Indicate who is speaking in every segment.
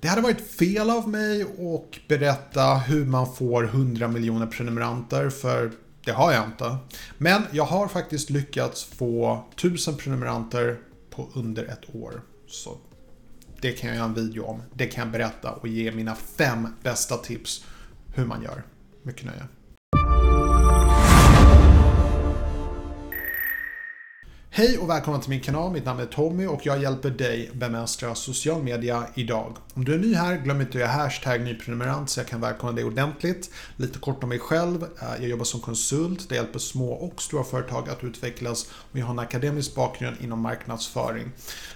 Speaker 1: Det hade varit fel av mig att berätta hur man får 100 miljoner prenumeranter för det har jag inte. Men jag har faktiskt lyckats få 1000 prenumeranter på under ett år. Så det kan jag göra en video om. Det kan jag berätta och ge mina fem bästa tips hur man gör. Mycket nöje. Hej och välkommen till min kanal. Mitt namn är Tommy och jag hjälper dig bemästra social media idag. Om du är ny här, glöm inte att göra hashtag nyprenumerant så jag kan välkomna dig ordentligt. Lite kort om mig själv. Eh, jag jobbar som konsult, det hjälper små och stora företag att utvecklas och jag har en akademisk bakgrund inom marknadsföring.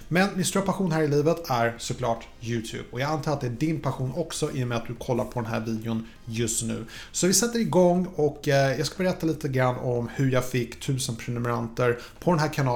Speaker 1: Men min stora passion här i livet är såklart YouTube och jag antar att det är din passion också i och med att du kollar på den här videon just nu. Så vi sätter igång och eh, jag ska berätta lite grann om hur jag fick 1000 prenumeranter på den här kanalen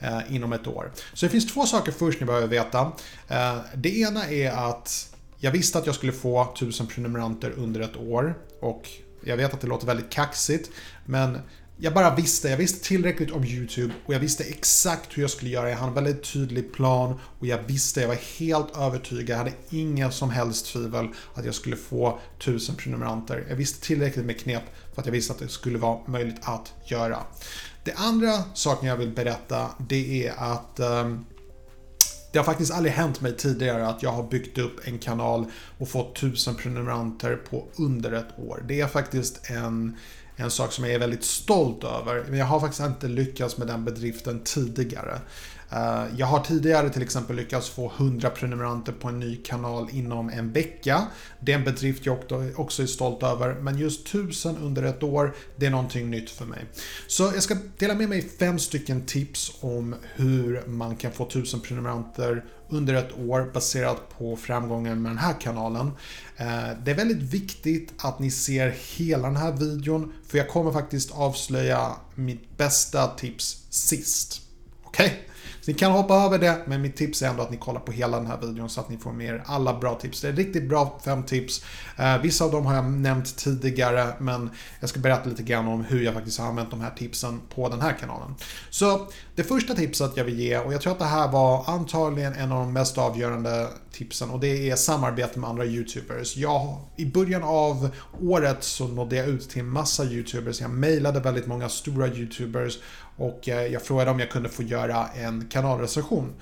Speaker 1: eh, inom ett år. Så det finns två saker först ni behöver veta. Eh, det ena är att jag visste att jag skulle få 1000 prenumeranter under ett år och jag vet att det låter väldigt kaxigt men jag bara visste, jag visste tillräckligt om YouTube och jag visste exakt hur jag skulle göra. Jag hade en väldigt tydlig plan och jag visste, jag var helt övertygad, jag hade inga som helst tvivel att jag skulle få 1000 prenumeranter. Jag visste tillräckligt med knep för att jag visste att det skulle vara möjligt att göra. Det andra saken jag vill berätta det är att um, det har faktiskt aldrig hänt mig tidigare att jag har byggt upp en kanal och fått 1000 prenumeranter på under ett år. Det är faktiskt en en sak som jag är väldigt stolt över. Men jag har faktiskt inte lyckats med den bedriften tidigare. Eh, jag har tidigare till exempel lyckats få 100 prenumeranter på en ny kanal inom en vecka. Det är en bedrift jag också är stolt över. Men just 1000 under ett år, det är någonting nytt för mig. Så jag ska dela med mig fem stycken tips om hur man kan få 1000 prenumeranter under ett år baserat på framgången med den här kanalen. Eh, det är väldigt viktigt att ni ser hela den här videon för jag kommer faktiskt avslöja mitt bästa tips sist. Okej? Okay? Ni kan hoppa över det, men mitt tips är ändå att ni kollar på hela den här videon så att ni får med er alla bra tips. Det är riktigt bra fem tips. Eh, vissa av dem har jag nämnt tidigare, men jag ska berätta lite grann om hur jag faktiskt har använt de här tipsen på den här kanalen. Så det första tipset jag vill ge, och jag tror att det här var antagligen en av de mest avgörande tipsen, och det är samarbete med andra YouTubers. Jag, I början av året så nådde jag ut till en massa YouTubers. Jag mejlade väldigt många stora YouTubers och eh, jag frågade om jag kunde få göra en kanalrecension.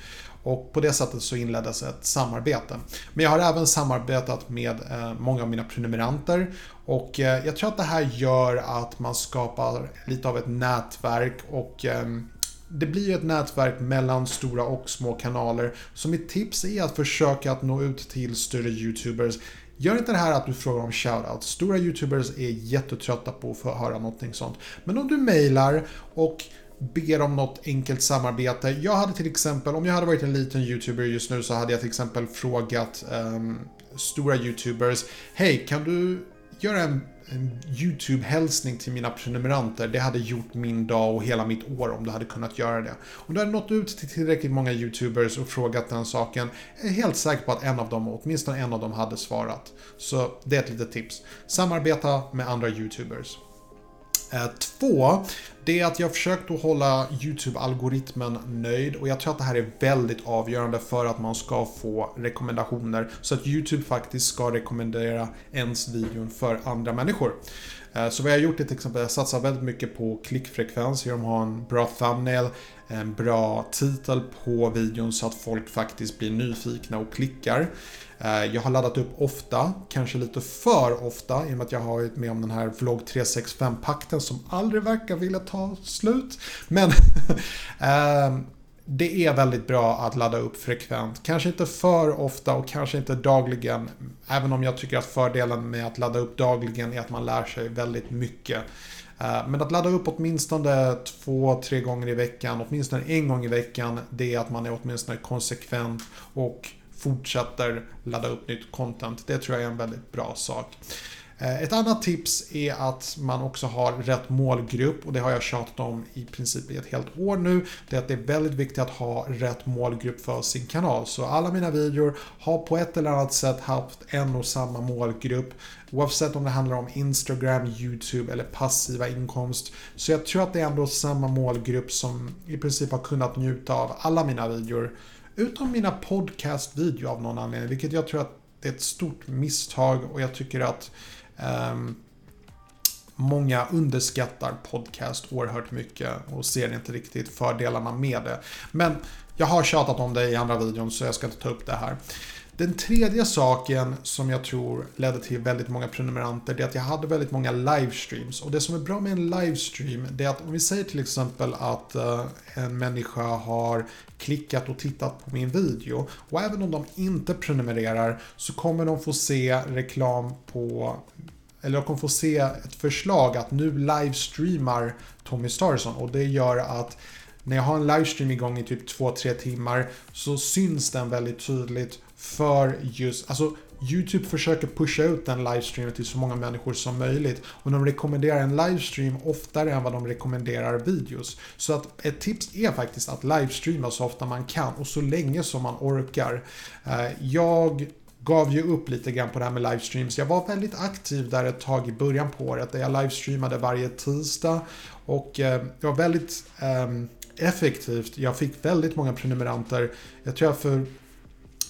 Speaker 1: Och på det sättet så inleddes ett samarbete. Men jag har även samarbetat med eh, många av mina prenumeranter och eh, jag tror att det här gör att man skapar lite av ett nätverk och ehm, det blir ett nätverk mellan stora och små kanaler. Så mitt tips är att försöka att nå ut till större YouTubers. Gör inte det här att du frågar om shoutouts. Stora YouTubers är jättetrötta på att få höra någonting sånt. Men om du mejlar och ber om något enkelt samarbete. Jag hade till exempel, om jag hade varit en liten YouTuber just nu så hade jag till exempel frågat um, stora YouTubers. Hej, kan du göra en, en YouTube-hälsning till mina prenumeranter? Det hade gjort min dag och hela mitt år om du hade kunnat göra det. Om du hade nått ut till tillräckligt många YouTubers och frågat den saken, är jag helt säker på att en av dem, åtminstone en av dem, hade svarat. Så det är ett litet tips. Samarbeta med andra YouTubers. Eh, två, det är att jag försökt att hålla YouTube-algoritmen nöjd och jag tror att det här är väldigt avgörande för att man ska få rekommendationer så att YouTube faktiskt ska rekommendera ens videon för andra människor. Eh, så vad jag har gjort är till exempel att jag satsar väldigt mycket på klickfrekvens genom att ha en bra thumbnail, en bra titel på videon så att folk faktiskt blir nyfikna och klickar. Eh, jag har laddat upp ofta, kanske lite för ofta i och med att jag har varit med om den här vlogg 365-pakten som aldrig verkar vilja ta slut. Men eh, det är väldigt bra att ladda upp frekvent. Kanske inte för ofta och kanske inte dagligen. Även om jag tycker att fördelen med att ladda upp dagligen är att man lär sig väldigt mycket. Eh, men att ladda upp åtminstone två, tre gånger i veckan, åtminstone en gång i veckan, det är att man är åtminstone konsekvent och fortsätter ladda upp nytt content. Det tror jag är en väldigt bra sak. Eh, ett annat tips är att man också har rätt målgrupp och det har jag tjatat om i princip i ett helt år nu. Det är att det är väldigt viktigt att ha rätt målgrupp för sin kanal. Så alla mina videor har på ett eller annat sätt haft en och samma målgrupp. Oavsett om det handlar om Instagram, YouTube eller passiva inkomst. Så jag tror att det är ändå samma målgrupp som i princip har kunnat njuta av alla mina videor Utom mina podcastvideo av någon anledning, vilket jag tror att det är ett stort misstag och jag tycker att um, Många underskattar podcast oerhört mycket och ser inte riktigt fördelarna med det. Men jag har tjatat om det i andra videon så jag ska inte ta upp det här. Den tredje saken som jag tror ledde till väldigt många prenumeranter det är att jag hade väldigt många livestreams. Och det som är bra med en livestream det är att om vi säger till exempel att eh, en människa har klickat och tittat på min video och även om de inte prenumererar så kommer de få se reklam på eller jag kommer få se ett förslag att nu livestreamar Tommy Starson och det gör att när jag har en livestream igång i typ 2-3 timmar så syns den väldigt tydligt för just, alltså YouTube försöker pusha ut den livestreamen till så många människor som möjligt. Och de rekommenderar en livestream oftare än vad de rekommenderar videos. Så att ett tips är faktiskt att livestreama så ofta man kan och så länge som man orkar. Eh, jag gav ju upp lite grann på det här med livestreams. Jag var väldigt aktiv där ett tag i början på året där jag livestreamade varje tisdag och eh, det var väldigt ehm, effektivt. Jag fick väldigt många prenumeranter. Jag tror jag för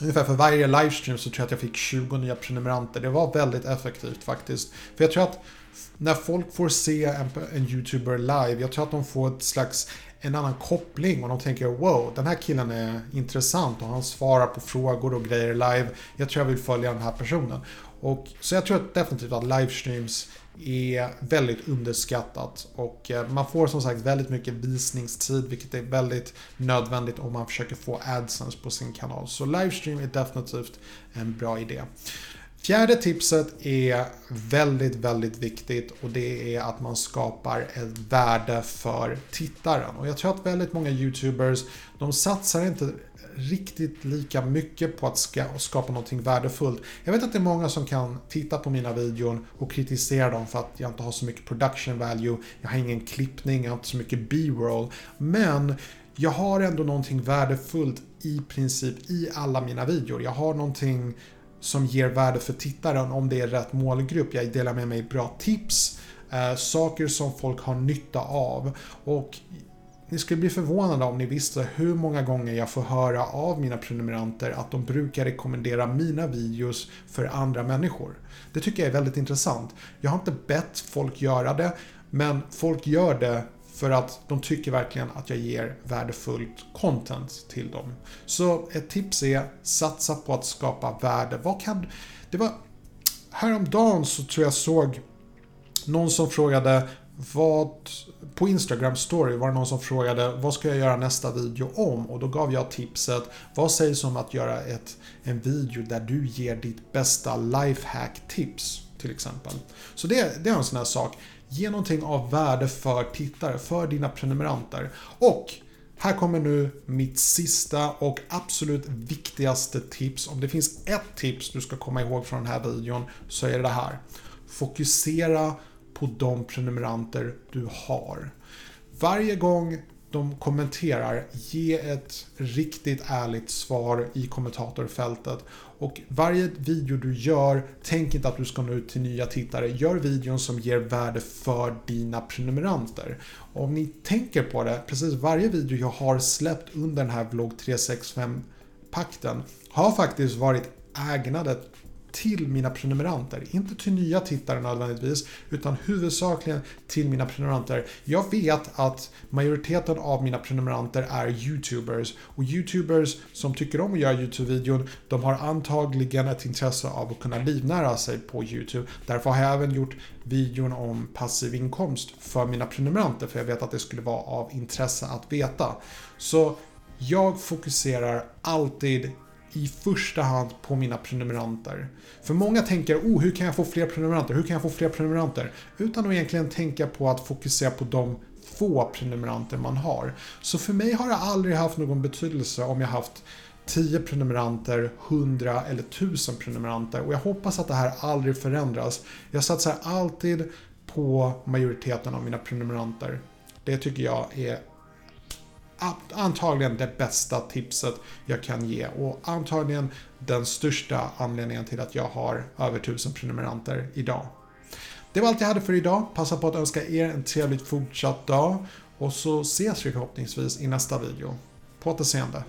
Speaker 1: Ungefär för varje livestream så tror jag att jag fick 20 nya prenumeranter. Det var väldigt effektivt faktiskt. För jag tror att när folk får se en, en YouTuber live, jag tror att de får ett slags en annan koppling och de tänker wow, den här killen är intressant och han svarar på frågor och grejer live. Jag tror jag vill följa den här personen. Och, så jag tror definitivt att livestreams är väldigt underskattat och eh, man får som sagt väldigt mycket visningstid vilket är väldigt nödvändigt om man försöker få AdSense på sin kanal. Så livestream är definitivt en bra idé. Fjärde tipset är väldigt, väldigt viktigt och det är att man skapar ett värde för tittaren. Och jag tror att väldigt många YouTubers, de satsar inte riktigt lika mycket på att skapa någonting värdefullt. Jag vet att det är många som kan titta på mina videon och kritisera dem för att jag inte har så mycket production value, jag har ingen klippning, jag har inte så mycket B-roll. Men jag har ändå någonting värdefullt i princip i alla mina videor. Jag har någonting som ger värde för tittaren om det är rätt målgrupp. Jag delar med mig bra tips, eh, saker som folk har nytta av. Och ni skulle bli förvånade om ni visste hur många gånger jag får höra av mina prenumeranter att de brukar rekommendera mina videos för andra människor. Det tycker jag är väldigt intressant. Jag har inte bett folk göra det, men folk gör det för att de tycker verkligen att jag ger värdefullt content till dem. Så ett tips är satsa på att skapa värde. Vad kan... Det var... Häromdagen så tror jag såg någon som frågade vad... På Instagram story var det någon som frågade vad ska jag göra nästa video om? Och då gav jag tipset vad sägs om att göra ett, en video där du ger ditt bästa lifehack tips till exempel. Så det, det är en sån här sak. Ge någonting av värde för tittare, för dina prenumeranter. Och här kommer nu mitt sista och absolut viktigaste tips. Om det finns ett tips du ska komma ihåg från den här videon så är det det här. Fokusera på de prenumeranter du har. Varje gång de kommenterar, ge ett riktigt ärligt svar i kommentatorfältet. Och varje video du gör, tänk inte att du ska nå ut till nya tittare. Gör videon som ger värde för dina prenumeranter. Och om ni tänker på det, precis varje video jag har släppt under den här vlogg 365 pakten har faktiskt varit ägnade till mina prenumeranter. Inte till nya tittare nödvändigtvis, utan huvudsakligen till mina prenumeranter. Jag vet att majoriteten av mina prenumeranter är YouTubers och YouTubers som tycker om att göra YouTube-videon, de har antagligen ett intresse av att kunna livnära sig på YouTube. Därför har jag även gjort videon om passiv inkomst för mina prenumeranter, för jag vet att det skulle vara av intresse att veta. Så jag fokuserar alltid i första hand på mina prenumeranter. För många tänker, oh, hur kan jag få fler prenumeranter? Hur kan jag få fler prenumeranter? Utan att egentligen tänka på att fokusera på de få prenumeranter man har. Så för mig har det aldrig haft någon betydelse om jag haft 10 prenumeranter, 100 eller 1000 prenumeranter och jag hoppas att det här aldrig förändras. Jag satsar alltid på majoriteten av mina prenumeranter. Det tycker jag är antagligen det bästa tipset jag kan ge och antagligen den största anledningen till att jag har över 1000 prenumeranter idag. Det var allt jag hade för idag. Passa på att önska er en trevlig fortsatt dag och så ses vi förhoppningsvis i nästa video. På återseende.